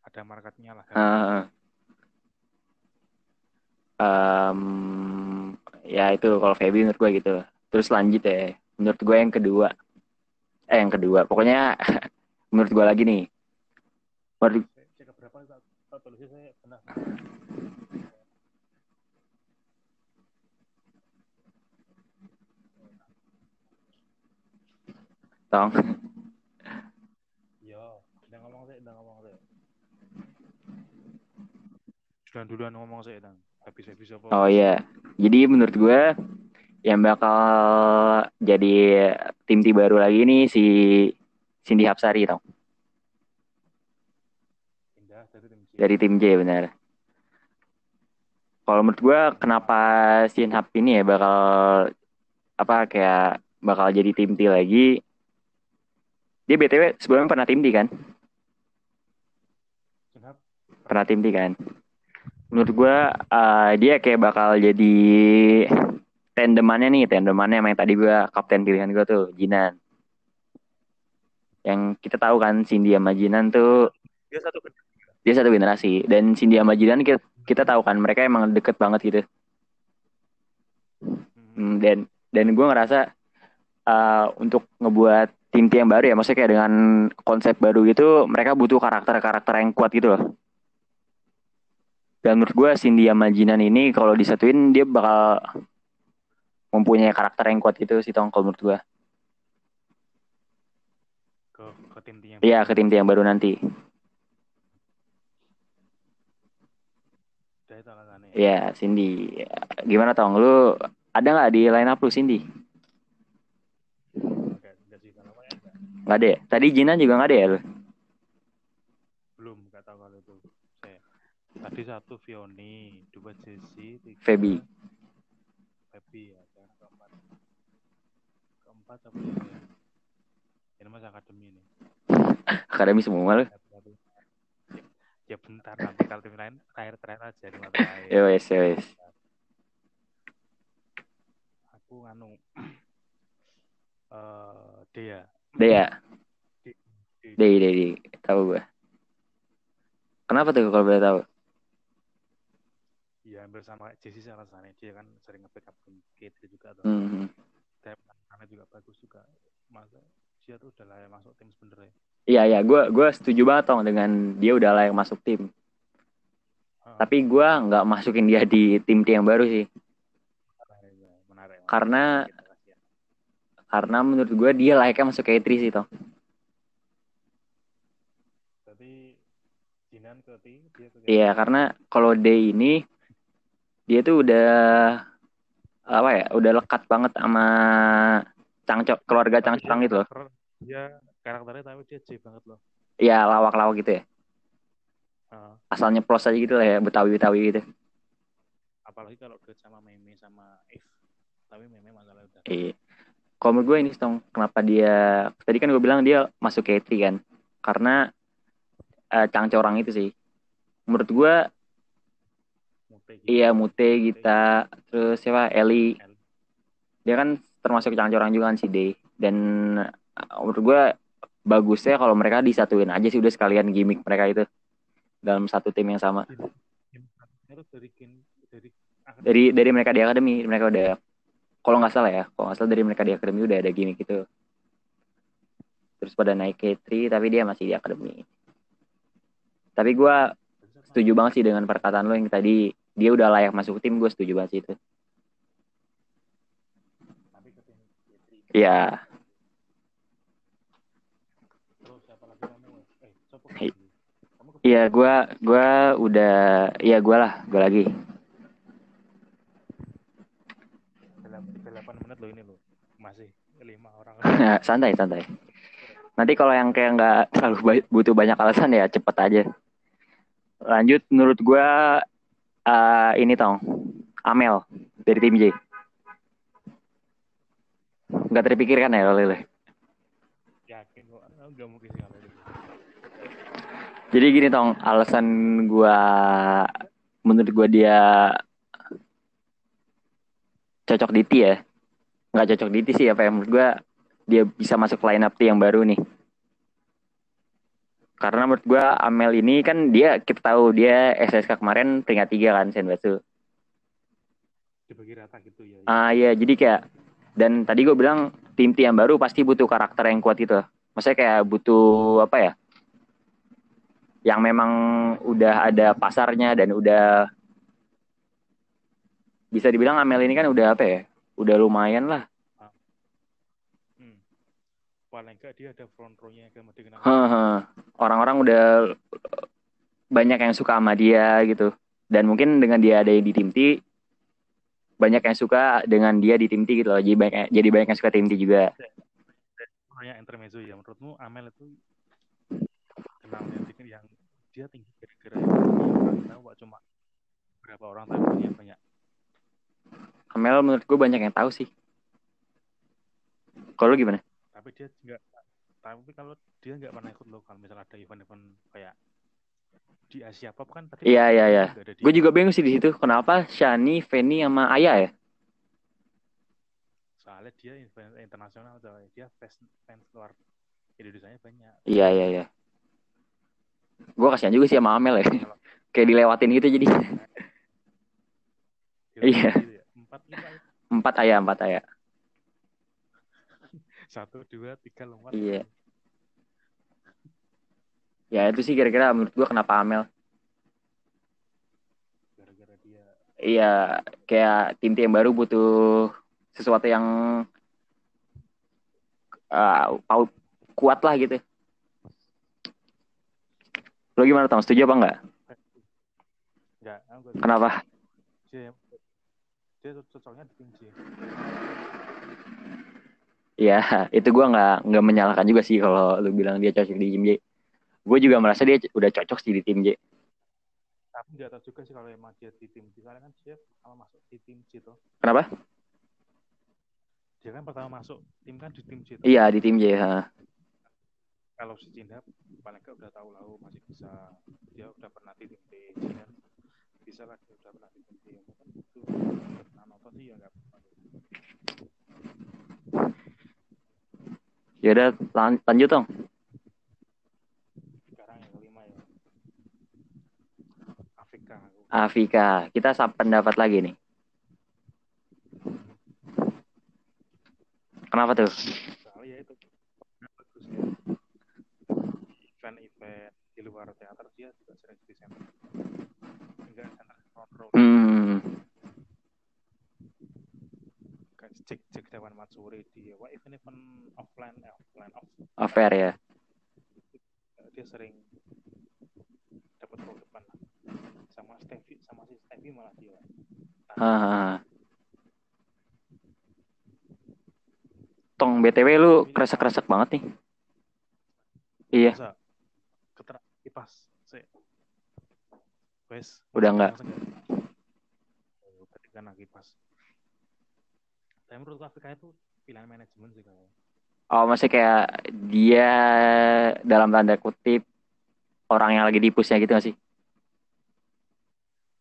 Ada marketnya lah. Heeh. Em, ya itu kalau Feby menurut gue gitu terus lanjut ya menurut gue yang kedua eh yang kedua. Pokoknya menurut gue lagi nih. Menurut tong. Yo, udah ngomong sih, udah ngomong sih. Duluan duluan ngomong sih, dan habis habis apa? oh iya. Jadi menurut gue yang bakal jadi tim T baru lagi nih si Cindy Hapsari Pindah dari tim dari tim J benar kalau menurut gue kenapa Sinhap ini ya bakal apa kayak bakal jadi tim T lagi? Dia btw sebelumnya pernah tim T kan? Kenapa? pernah tim T kan? Menurut gue eh, dia kayak bakal jadi tandemannya nih tandemannya yang tadi gue kapten pilihan gue tuh Jinan yang kita tahu kan Cindy sama Jinan tuh Dia satu kedua. dia satu generasi dan Cindy sama Jinan kita, kita tahu kan mereka emang deket banget gitu Hmm. Hmm, dan dan gue ngerasa uh, untuk ngebuat tim tim yang baru ya maksudnya kayak dengan konsep baru gitu mereka butuh karakter-karakter yang kuat gitu loh dan menurut gue Cindy sama Jinan ini kalau disatuin dia bakal mempunyai karakter yang kuat gitu sih tong kalau menurut gue Ke ke tim tim yang iya ke tim tim yang baru nanti alasannya. Iya Cindy gimana tong lu ada nggak di line up lu Cindy ya nggak ada ya tadi Jinan juga nggak ada ya lu Belum, enggak tahu kalau itu. Saya. Tadi satu Vioni, dua Jesse, tiga Feby. Feby ya. Keempat apa ya? Ini mas akademi ini. akademi semua Satu-satu. Ya, ya bentar nanti kalau tim lain terakhir-terakhir aja lima terakhir. ya wes ya wes Aku nganu eh Dea. Dea Di, Dei Dei Dei tahu gue kenapa tuh kalau boleh tahu ya hampir sama Jesse alasannya dia kan sering nge-backup tim K3 juga tuh. Hmm. Pertahanannya juga bagus juga. Masa dia tuh udah layak masuk tim sebenarnya. Iya iya gue gue setuju banget tong dengan dia udah layak masuk tim Heeh. tapi gue nggak masukin dia di tim tim yang baru sih Menarik, ya, menarik. Karena- kasih ya. karena menurut gue dia layaknya masuk K3 sih tong Berarti Jinan ke T, dia ke iya karena kalau Day ini dia tuh udah apa ya udah lekat banget sama cangcok keluarga cangcang dia gitu loh Dia karakternya tapi dia J banget loh. iya lawak-lawak gitu ya Heeh. asalnya plos aja gitu lah ya betawi-betawi gitu apalagi kalau duet sama Meme sama If. Tapi Meme masalah udah. Iya. Kalau menurut gue ini Tong, kenapa dia tadi kan gue bilang dia masuk K3 kan? Karena uh, cangcorang itu sih. Menurut gue. Iya Mute Gita. Terus siapa? Eli. Dia kan termasuk cangcorang juga kan si D. Dan uh, menurut gue bagusnya kalau mereka disatuin aja sih udah sekalian gimmick mereka itu. Dalam satu tim yang sama. Dari Dari dari mereka di akademi. Mereka udah kalau nggak salah ya, kalau nggak salah dari mereka di akademi udah ada gimmick itu. Terus pada naik K3 tapi dia masih di akademi. Tapi gue setuju banget sih dengan perkataan lo yang tadi dia udah layak masuk tim gue setuju banget sih itu. Tapi ke tim K3. Iya. Eh, Iya, gue gua udah, iya gue lah, gue lagi. 38 menit loh ini loh. Masih lima orang. santai, santai. Nanti kalau yang kayak nggak terlalu butuh banyak alasan ya cepet aja. Lanjut, menurut gue eh, ini tong, Amel dari tim J. Nggak terpikirkan ya oleh oleh. Yakin mungkin sih. Jadi gini tong, alasan gue, menurut gue dia cocok di T ya. Nggak cocok di T sih apa ya, menurut gue dia bisa masuk line up T yang baru nih. Karena menurut gue Amel ini kan dia kita tahu dia SSK kemarin peringkat tiga kan Senbatsu. Dibagi rata gitu ya. Ah iya jadi kayak dan tadi gue bilang tim T yang baru pasti butuh karakter yang kuat gitu. Maksudnya kayak butuh apa ya? Yang memang udah ada pasarnya dan udah bisa dibilang Amel ini kan udah apa ya? Udah lumayan lah. Paling enggak dia ada front row-nya yang. Heeh. Orang-orang udah banyak yang suka sama dia gitu. Dan mungkin dengan dia ada di tim T banyak yang suka dengan dia di tim T gitu loh. Jadi banyak jadi banyak yang suka tim T juga. Nanya intermezzo ya. Menurutmu Amel itu kenal yang dia tinggi gara-gara orang tahu cuma berapa orang tahu dia banyak. Amel menurut gue banyak yang tahu sih. Kalau gimana? Tapi dia enggak tapi kalau dia nggak pernah ikut lokal misalnya ada event-event kayak di Asia Pop kan tadi Iya, iya, iya. nggak Gue juga bingung sih di situ. Kenapa Shani, Feni, sama Ayah ya? soalnya dia event internasional coy dia fans fans luar Indonesia banyak Iya, iya, iya. Gue kasihan juga sih sama Amel ya. Kayak dilewatin gitu jadi. Iya. gitu ya. empat lima ya. Empat ayah, empat ayah. Satu dua tiga lompat Iya. Ya itu sih kira-kira menurut gue kenapa Amel. gara-gara dia Iya, kayak tim tim baru butuh sesuatu yang uh, kuat lah gitu. Lo gimana Tom? Setuju apa enggak? enggak enggak Kenapa? dia dia cocoknya di tim J Ya, itu gue nggak nggak menyalahkan juga sih kalau lu bilang dia cocok di tim J. Gue juga merasa dia udah cocok sih di tim J. tapi nggak tahu juga sih kalau emang dia di tim J karena kan dia pertama masuk di tim J tuh Kenapa? dia kan pertama masuk tim kan di tim J tuh. Iya di tim J. ha. kalau si Cinda paling nggak udah tahu lah oh, masih bisa dia udah pernah di tim T kan bisa lah dia udah pernah di tim T kan itu nah nonton sih ya nggak Ya udah lan- lanjut dong. sekarang yang kelima ya. Afrika aku Afika, kita pendapat lagi nih. Kenapa tuh? soalnya ya itu. Event-event di luar teater dia juga sering di center. Enggak center front row. Hmm, kan cek cek Dewan Matsuri di wah event-event offline eh, offline off affair ya. dia sering dapat depan sama Stevie sama si Stevie malah dia Haha. Tong BTW lu kresek-kresek banget nih. Iya, keterak kipas sih wes Udah nggak. Tadi kan kipas tapi menurut Afrika itu pilihan manajemen sih kalau oh masih kayak dia dalam tanda kutip orang yang lagi di pushnya gitu gak sih?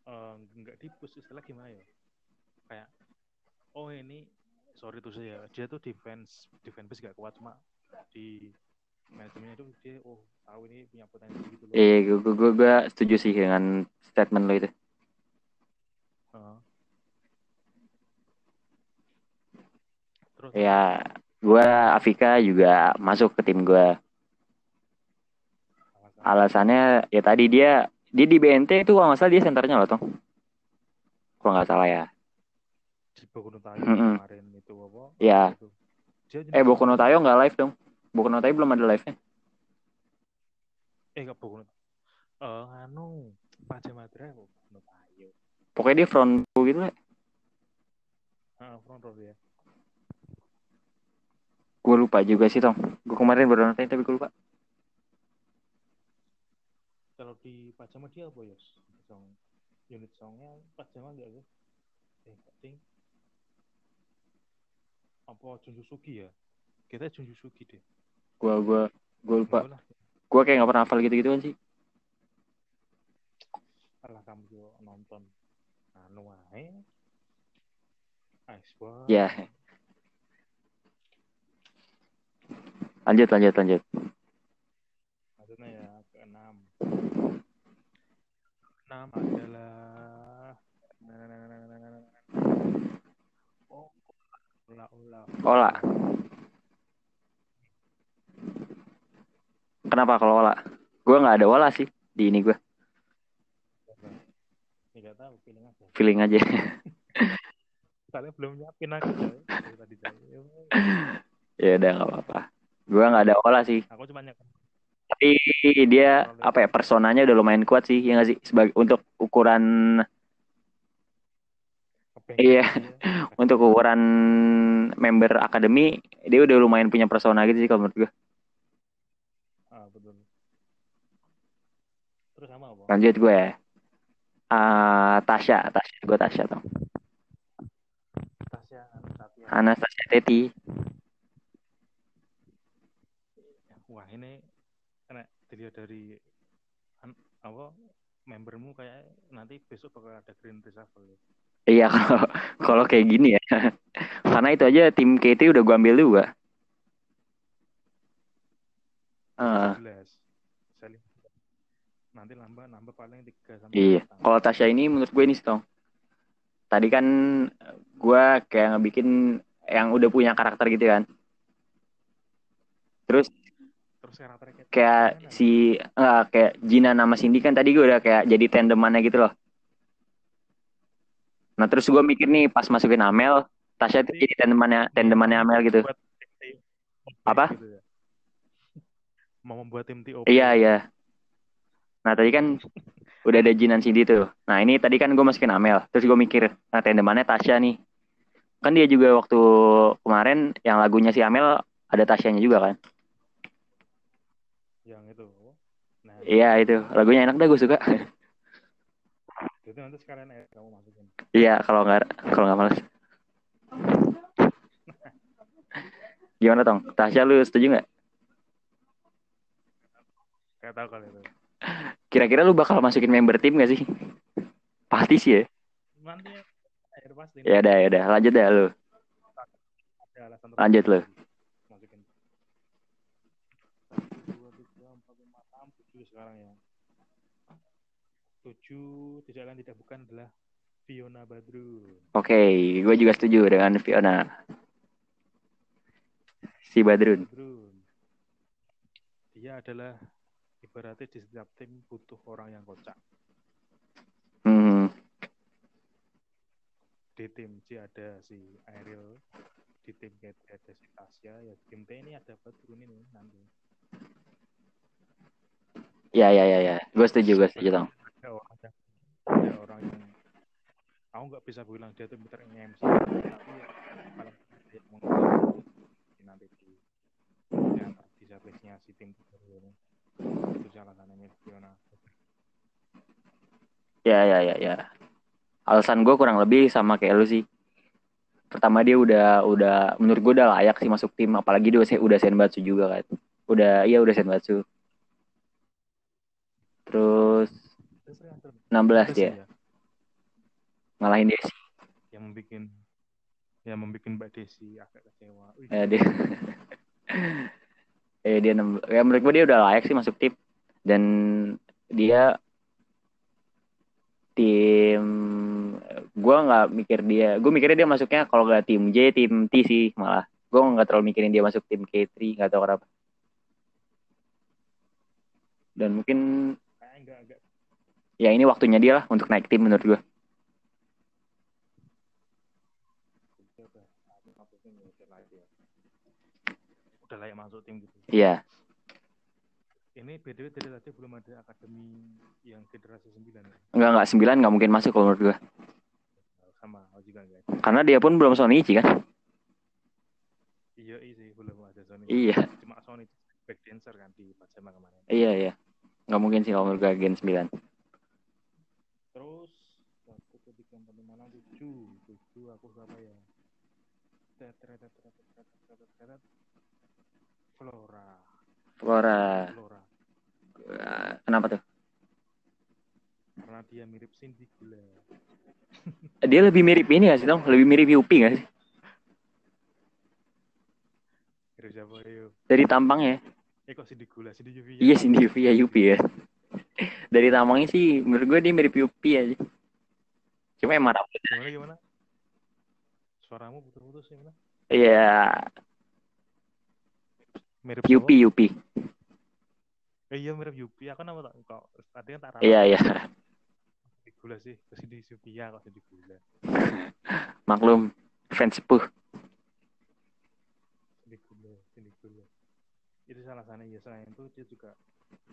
uh, nggak di push istilah gimana ya kayak oh ini sorry tuh saya dia tuh defense defense base gak kuat cuma di manajemennya itu dia oh tahu ini punya potensi gitu loh Iya, gue, gue, gue, gue setuju sih dengan statement lo itu. Uh. Terus Ya, gue Afika juga masuk ke tim gue. alasan Alasannya ya tadi dia dia di BNT itu kalau nggak salah dia senternya loh toh. Kalau nggak salah ya. di no Tayo Mm-mm. kemarin itu apa Ya. itu. Eh Boku no Tayo nggak live dong. Boku no Tayo belum ada live-nya. eh nggak Boku no eh anu Pajama Drive Boku no Tayo Pokoknya dia front row gitu lah. ah front row ya Gue lupa juga sih Tong. Gue kemarin baru nonton tapi gue lupa. kalau di Pajama dia apa ya song unit songnya Pajama enggak eh nggak ding apa Junjusugi ya kita Junjusugi deh Gue gue gue lupa. Gue kayak nggak pernah hafal gitu-gitu kan sih. alah kamu juga nonton anu wae Ice Ya. Lanjut lanjut lanjut. maksudnya ya keenam enam adalah oh olah olah Ola. Kenapa kalau Ola? Gue nggak ada Ola sih di ini gue. tahu feeling aja Feeling aja. belum nyiapin aku ya ya udah nggak apa-apa. Gue nggak ada Ola sih. aku cuma Tapi dia apa ya personanya udah lumayan kuat sih ya nggak sih sebagai untuk ukuran Iya. aja. untuk ukuran member akademi dia udah lumayan punya persona gitu sih kalau menurut gue. ah betul terus sama apa Lanjut gue ya. Ah, Tasya, Tasya, gue Tasya tuh. Tasya Anastasia Teti. Wah ini karena dilihat dari an- apa membermu kayak nanti besok bakal ada green reshuffle ya. Iya kalau kalau kayak gini ya. Karena itu aja tim KT udah gue ambil juga. 17 saling nanti nambah nambah paling 3 sampai iya. Kalau Tasya ini menurut gue ini Stong. Tadi kan gue kayak ngebikin yang udah punya karakter gitu kan. Terus kayak si enggak kayak Jina nama Cindy kan tadi gue udah kayak jadi tandemannya gitu loh. Nah terus gue mikir nih pas masukin Amel, Tasya itu jadi tandemannya tandemannya Amel gitu. TOP Apa? gitu ya. mau membuat tim TOP Iya iya. Nah tadi kan udah ada Jinan Cindy tuh. Nah ini tadi kan gue masukin Amel. Terus gue mikir, nah tandemannya Tasya nih. Kan dia juga waktu kemarin yang lagunya si Amel ada Tasyanya juga kan. Yang itu nah Iya itu lagunya enak dah gue suka. itu nanti sekalian eh, kamu masukin Iya kalau nggak kalau nggak males. Gimana tong? Tasya lu setuju nggak? tahu kali itu Kira-kira lu bakal masukin member tim gak sih? Pasti sih ya. nanti ya pasti Ya udah ya udah lanjut deh lu. ada alasan Lanjut lu. masukin satu dua tiga empat lima enam tujuh sekarang ya tujuh tidak lain tidak bukan adalah Fiona Badrun Oke, gue juga setuju dengan Fiona. Si Badrun. Badrun dia adalah ibaratnya di setiap tim butuh orang yang kocak Hmm, di tim C ada si Ariel di tim K ada si Tasya ya di tim T ini ada Badrun ini nanti ya ya ya ya. Gue setuju, gue setuju tong. Ada orang yang ada orang yang aku nggak bisa bilang dia tuh pintar MC tapi ya paling dia mengerti nanti di ya, di service-nya si tim itu salah satunya Fiona Ya ya ya ya. Alasan gue kurang lebih sama kayak lu sih. Pertama dia udah udah menurut gue udah layak sih masuk tim. Apalagi dia udah senbatsu juga kan. Udah iya udah senbatsu. Terus 16 Terus dia ya, ngalahin Desi. yang membuat yang membuat Mbak Desi agak kecewa. Ya, dia eh dia 16. Ya menurut gue dia udah layak sih masuk tim dan dia tim gue nggak mikir dia gue mikirnya dia masuknya kalau nggak tim J tim T sih malah gue nggak terlalu mikirin dia masuk tim K3 nggak tahu kenapa dan mungkin ya ini waktunya dia lah untuk naik tim menurut gue udah ya layak ya. Masuk tim gitu. iya Ini BDW dari tadi belum ada akademi yang generasi 9 ya. nggak nggak sembilan nggak mungkin masuk kalau menurut gue Sama, oh juga enggak. karena dia pun belum Sonichi kan Iya, iya sih, belum ada Sony. iya Cuma Sony back dancer kan di Pajama kemarin. iya iya nggak mungkin sih kalau menurut gue Gen 9 terus satu aku di lima mana tujuh tujuh aku siapa ya tetret tetret tetret tetret tetret Flora. Flora. Flora. Kenapa tuh? Karena dia mirip Cindy Gula. Eh, dia lebih mirip ini gak sih dong? Lebih mirip Yupi gak sih? Mirip siapa yuk? Dari tampang ya? Eh kok Cindy Gula? Cindy Yupi ya? Iya Cindy Yupi ya Yupi ya. Dari tampangnya sih menurut gue dia mirip Yupi aja. Cuma emang rambut. Gimana gimana? Suaramu putus-putus gimana? Iya Mirip Yupi? Yupi. Eh, iya mirip Yupi. Aku nama tak kok tadi kan tak ralat. Iya iya. Cindy gula sih. Ke Cindy Yuvia kok Cindy gula. Maklum fans sepuh. Cindy gula, Cindy gula. Itu salah sana ya selain itu dia juga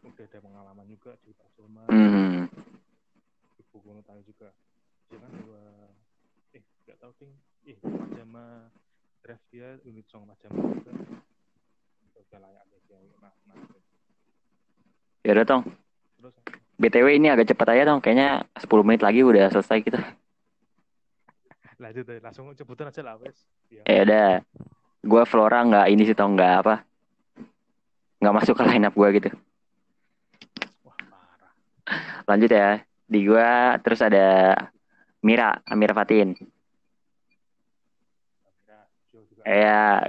udah ada pengalaman juga di Pajama. Hmm. di Bogono tahu juga dia kan dua eh nggak tahu ding eh pajama draft dia unit song pajama juga udah layak deh dia nah, nah. Ya udah Tong. terus BTW ini agak cepat aja Tong. Kayaknya 10 menit lagi udah selesai kita. lanjut deh langsung sebutan aja lah wes ya udah. Gue Flora nggak ini sih Tong nggak apa. Nggak masuk ke line up gue gitu. Lanjut ya. Di gue terus ada Mira, Amira Fatin. Ya,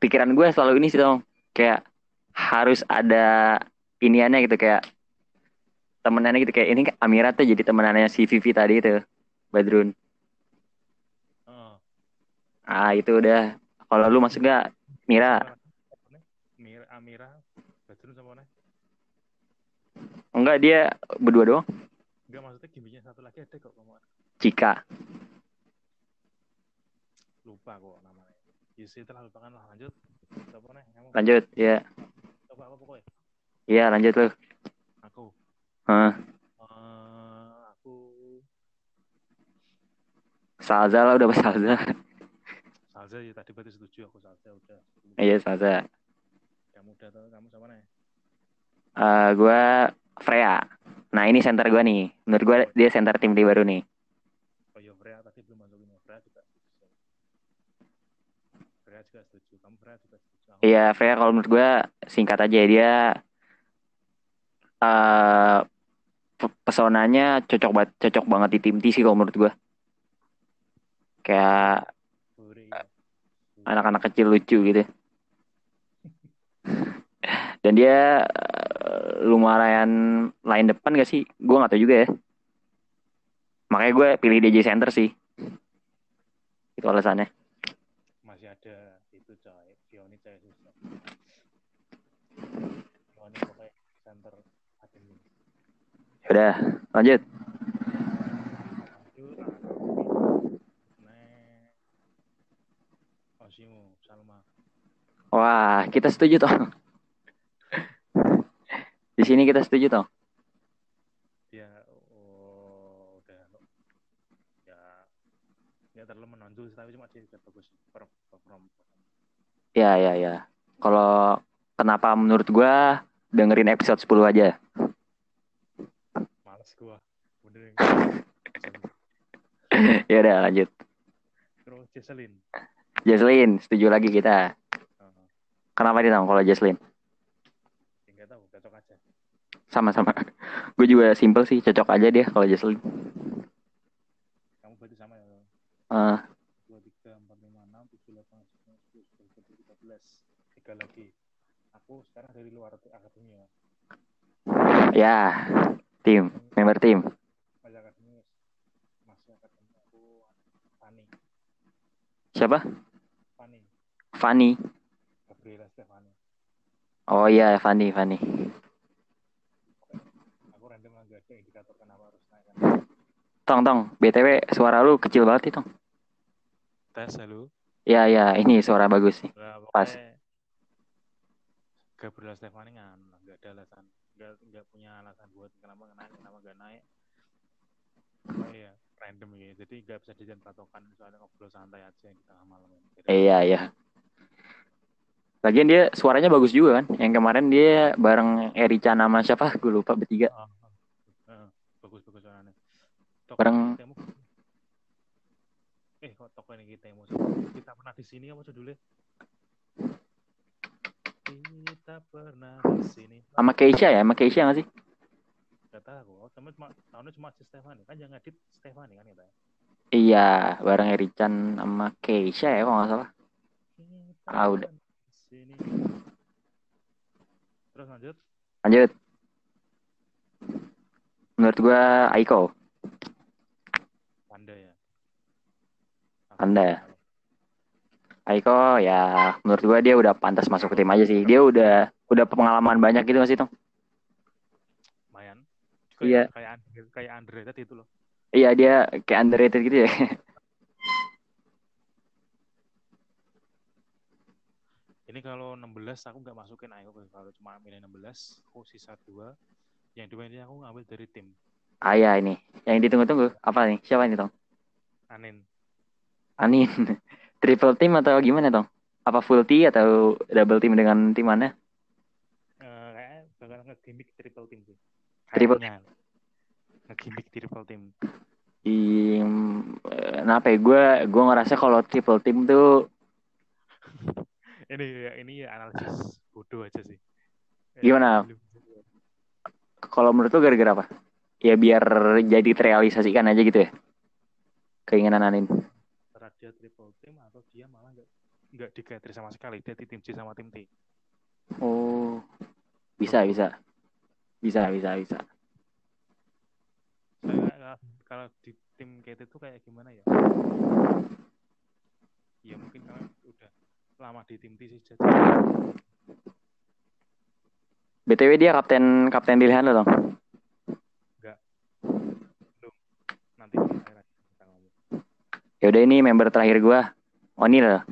pikiran gue selalu ini sih dong kayak harus ada iniannya gitu kayak temenannya gitu kayak ini kan Amira tuh jadi temenannya si Vivi tadi itu Badrun Heeh. ah itu udah kalau lu masuk gak Mira Mira Amira Badrun sama mana enggak dia berdua doang. Enggak maksudnya gimmicknya satu lagi ada kok kamu Cika. Lupa kok namanya. Yusi telah lupakan lah. Lanjut. Siapa nih? Kamu lanjut ya. Coba apa pokoknya? Iya lanjut lu. Aku. Hah, Eh, aku. Salza lah udah pas Salza. Salza ya tadi berarti setuju aku Salza udah. Iya Salza. Kamu udah tahu kamu sama nih Eh gue Freya nah ini center gue nih menurut gue dia center tim di baru nih oh ya Freya tadi belum masukin ya Freya juga Freya juga setuju kamu Freya juga setuju Iya, Freya kalau menurut gue singkat aja dia eh pe- pesonanya cocok banget cocok banget di tim T sih kalau menurut gue. Kayak ya. anak-anak kecil lucu gitu. Dan dia eh, lumayan line depan gak sih? Gue gak tahu juga ya. Makanya gue pilih DJ Center sih. Itu alasannya. masih ada itu coy Fioni pokoknya center Udah, lanjut. Wah, kita setuju toh. Di sini kita setuju toh. dia oh, udah ya ya terlalu menonjol tapi cuma dia bagus per- perform Ya, ya, ya. Kalau kenapa menurut gua dengerin episode 10 aja. males gua bener ya udah lanjut. terus Jesselyn Jesslyn, setuju lagi kita. uh, Kenapa tahu kalau Jesslyn? ya nggak tahu cocok aja sama-sama. Gue juga simple sih, cocok aja dia kalau Jocelyn. Kamu berarti sama ya? Eh, lima enam tujuh delapan sembilan sepuluh sebelas dua belas tiga belas tiga lagi. Aku sekarang dari luar akademi ya. ya, tim, member tim. Masih akademi masih akademi aku Fani Siapa? Fani Fanny. Gabriela Stefani. Oh iya, Fanny, Fanny. Indikator kenapa harus naik kan. Tong, tong, BTW suara lu kecil banget Tong. Tes halo. Ya, ya, ini suara bagus nih. Nah, Pas. Gabriela Stefani kan nggak ada alasan nggak nggak punya alasan buat kenapa nggak naik kenapa nggak naik oh iya random ya jadi nggak bisa dijadikan patokan soalnya ngobrol santai aja di tengah malam ini. Jadi, Iya, iya. Lagian dia suaranya bagus juga kan. Yang kemarin dia bareng Erica nama siapa? Gue lupa bertiga. ah, bagus bagus soalnya toko Bareng- temu eh kok toko ini kita temu kita pernah di sini apa dulu kita pernah di sini Sama Keisha ya, sama Keisha nggak sih? Gak tahu, oh, temen cuma tahunnya cuma si Stefani kan yang ngedit Stefani kan kita. Iya, bareng Erican sama Keisha ya, kalau nggak salah. Kita Ah, udah. sini. Terus lanjut, Lanjut. Menurut gua Aiko. Panda ya. Panda ya? Aiko ya menurut gua dia udah pantas masuk ke tim aja sih. Dia udah udah pengalaman banyak gitu nggak sih, Tong? Lumayan. Iya. Kayak, kayak tadi itu loh. Iya, dia kayak underrated gitu ya. Ini kalau 16 aku nggak masukin Ayo kalau cuma milih 16, aku sisa dua. Yang dua ini aku ngambil dari tim ah ya ini. Yang ditunggu-tunggu apa nih? Siapa ini, Tong? Anin. Anin. Triple team atau gimana, Tong? Apa full T atau double team dengan tim mana? Eh kayaknya bakal nge-gimmick triple team sih. Triple. Nge-gimmick triple team. Eh, kenapa ya? Gue gue ngerasa kalau triple team tuh ini ya ini ya analisis bodoh aja sih. Gimana? belum- kalau menurut lu gara-gara apa? Ya biar jadi terrealisasikan aja gitu ya. Keinginan Anin. antara dia triple team atau dia malah nggak nggak digatri sama sekali dia di tim C sama tim T Oh. Bisa, bisa. Bisa, bisa, bisa. saya kalau di tim KT itu kayak gimana ya ya mungkin kalau udah lama di tim T sih jadi BTW dia kapten kapten pilihan lo, Tong. nanti di akhir aja kita ngomong Ya udah ini member terakhir gua. Onil,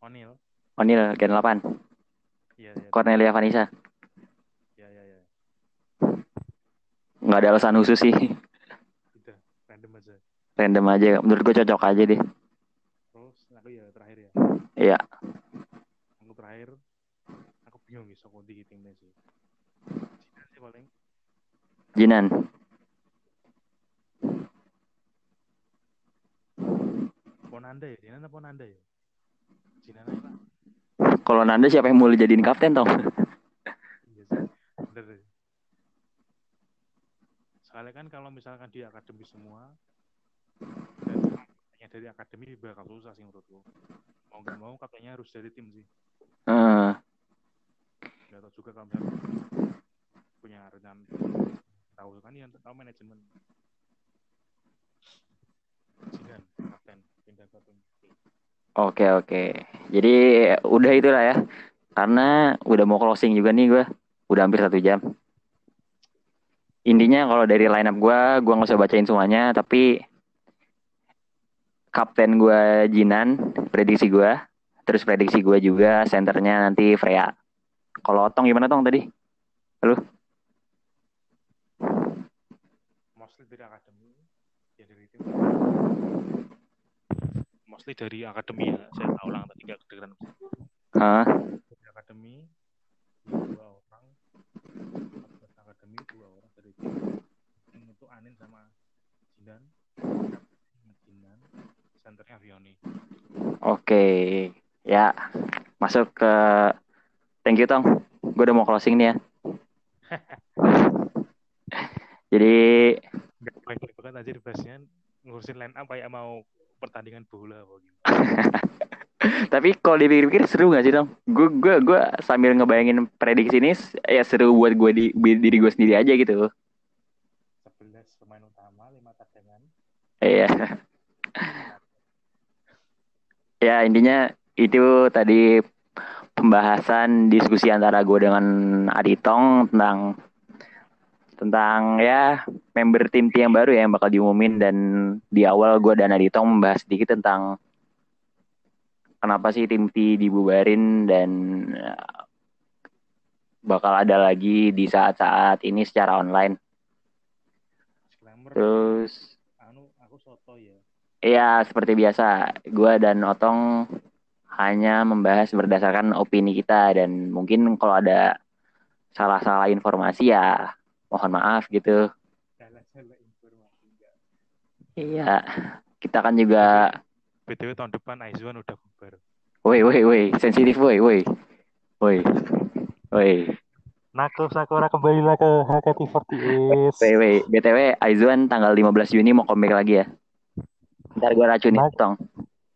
Onil Onil Gen 8. iya iya Cornelia Vanessa. iya iya iya Nggak ada alasan khusus sih. udah random aja Random aja. Menurut gua cocok aja deh. terus aku ya terakhir ya Iya. Bingung gitu aku di timnya sih Cina sih paling Jinan. Ponanda ya Cina apa Ponanda ya Cina aja lah Kalau Nanda siapa yang mau dijadiin kapten, Tong? Iya bener. Soalnya kan kalau misalkan di akademi semua, dan dari akademi bakal susah sih menurutku. Mau nggak mau kaptennya harus dari tim sih. Tahu juga kalau misalkan punya rencana tahu kan yang tahu manajemen. Oke oke. Jadi udah itulah ya. Karena udah mau closing juga nih gue. Udah hampir satu jam. Intinya kalau dari line up gue, gue nggak usah bacain semuanya. Tapi kapten gue Jinan, prediksi gue. Terus prediksi gue juga senternya nanti Freya. Kalau Tong gimana Tong tadi? Mostly dari akademi, ya dari tim. Mostly dari akademi ya, saya tahu ulang tadi nggak kedengeran. Hah? dari akademi dua orang Fakultas akademi dua orang dari tim Tim itu Anin sama Jinan Jinan senternya Vioni Oke. Ya. Masuk ke... Thank you Tong. Gue udah mau closing nih ya. Jadi Gak baik banget aja dibahasnya ngurusin line up kayak mau pertandingan bola apa gitu. tapi kalau dipikir-pikir seru gak sih dong? Gue gue gue sambil ngebayangin prediksi ini ya seru buat gue di diri gue sendiri aja gitu. 11 pemain utama, 5 cadangan. Iya. ya intinya itu tadi pembahasan diskusi antara gue dengan Aditong tentang tentang ya member tim T yang baru ya yang bakal diumumin dan di awal gue dan Aditong membahas sedikit tentang kenapa sih tim T dibubarin dan uh, bakal ada lagi di saat-saat ini secara online. Terus anu aku soto ya. ya seperti biasa gue dan Otong hanya membahas berdasarkan opini kita dan mungkin kalau ada salah-salah informasi ya mohon maaf gitu. Salah-salah informasi enggak. Iya, kita kan juga BTW tahun depan Aizwan udah bubar. Woi, woi, woi, sensitif, woi, woi, woi, woi, Nako Sakura kembalilah ke HKT48. woi, woi. BTW, Aizuan tanggal 15 Juni mau comeback lagi ya. Ntar gue racunin, tong.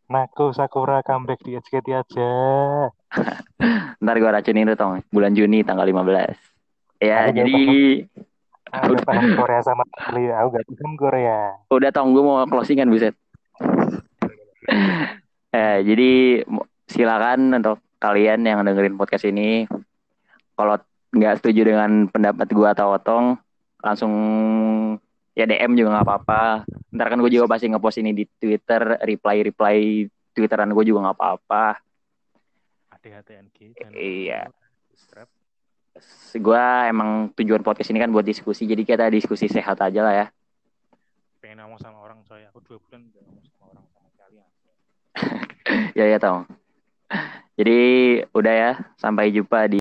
Nako Sakura comeback di HKT aja. Ntar gue racunin tuh, tong. Bulan Juni tanggal 15. Ya, Aku jadi Aku gak paham Korea sama sekali. Aku gak paham Korea. udah tong gue mau closingan buset. eh, jadi silakan untuk kalian yang dengerin podcast ini, kalau nggak setuju dengan pendapat gue atau Otong, langsung ya DM juga nggak apa-apa. Ntar kan gue juga pasti ngepost ini di Twitter, reply-reply Twitteran gue juga nggak apa-apa. Jangan Iya. Gue emang tujuan podcast ini kan buat diskusi, jadi kita diskusi sehat aja lah ya. Pengen ngomong sama orang coy. Aku dua bulan gak ngomong sama orang sama sekali. Ya ya tong. Jadi udah ya, sampai jumpa di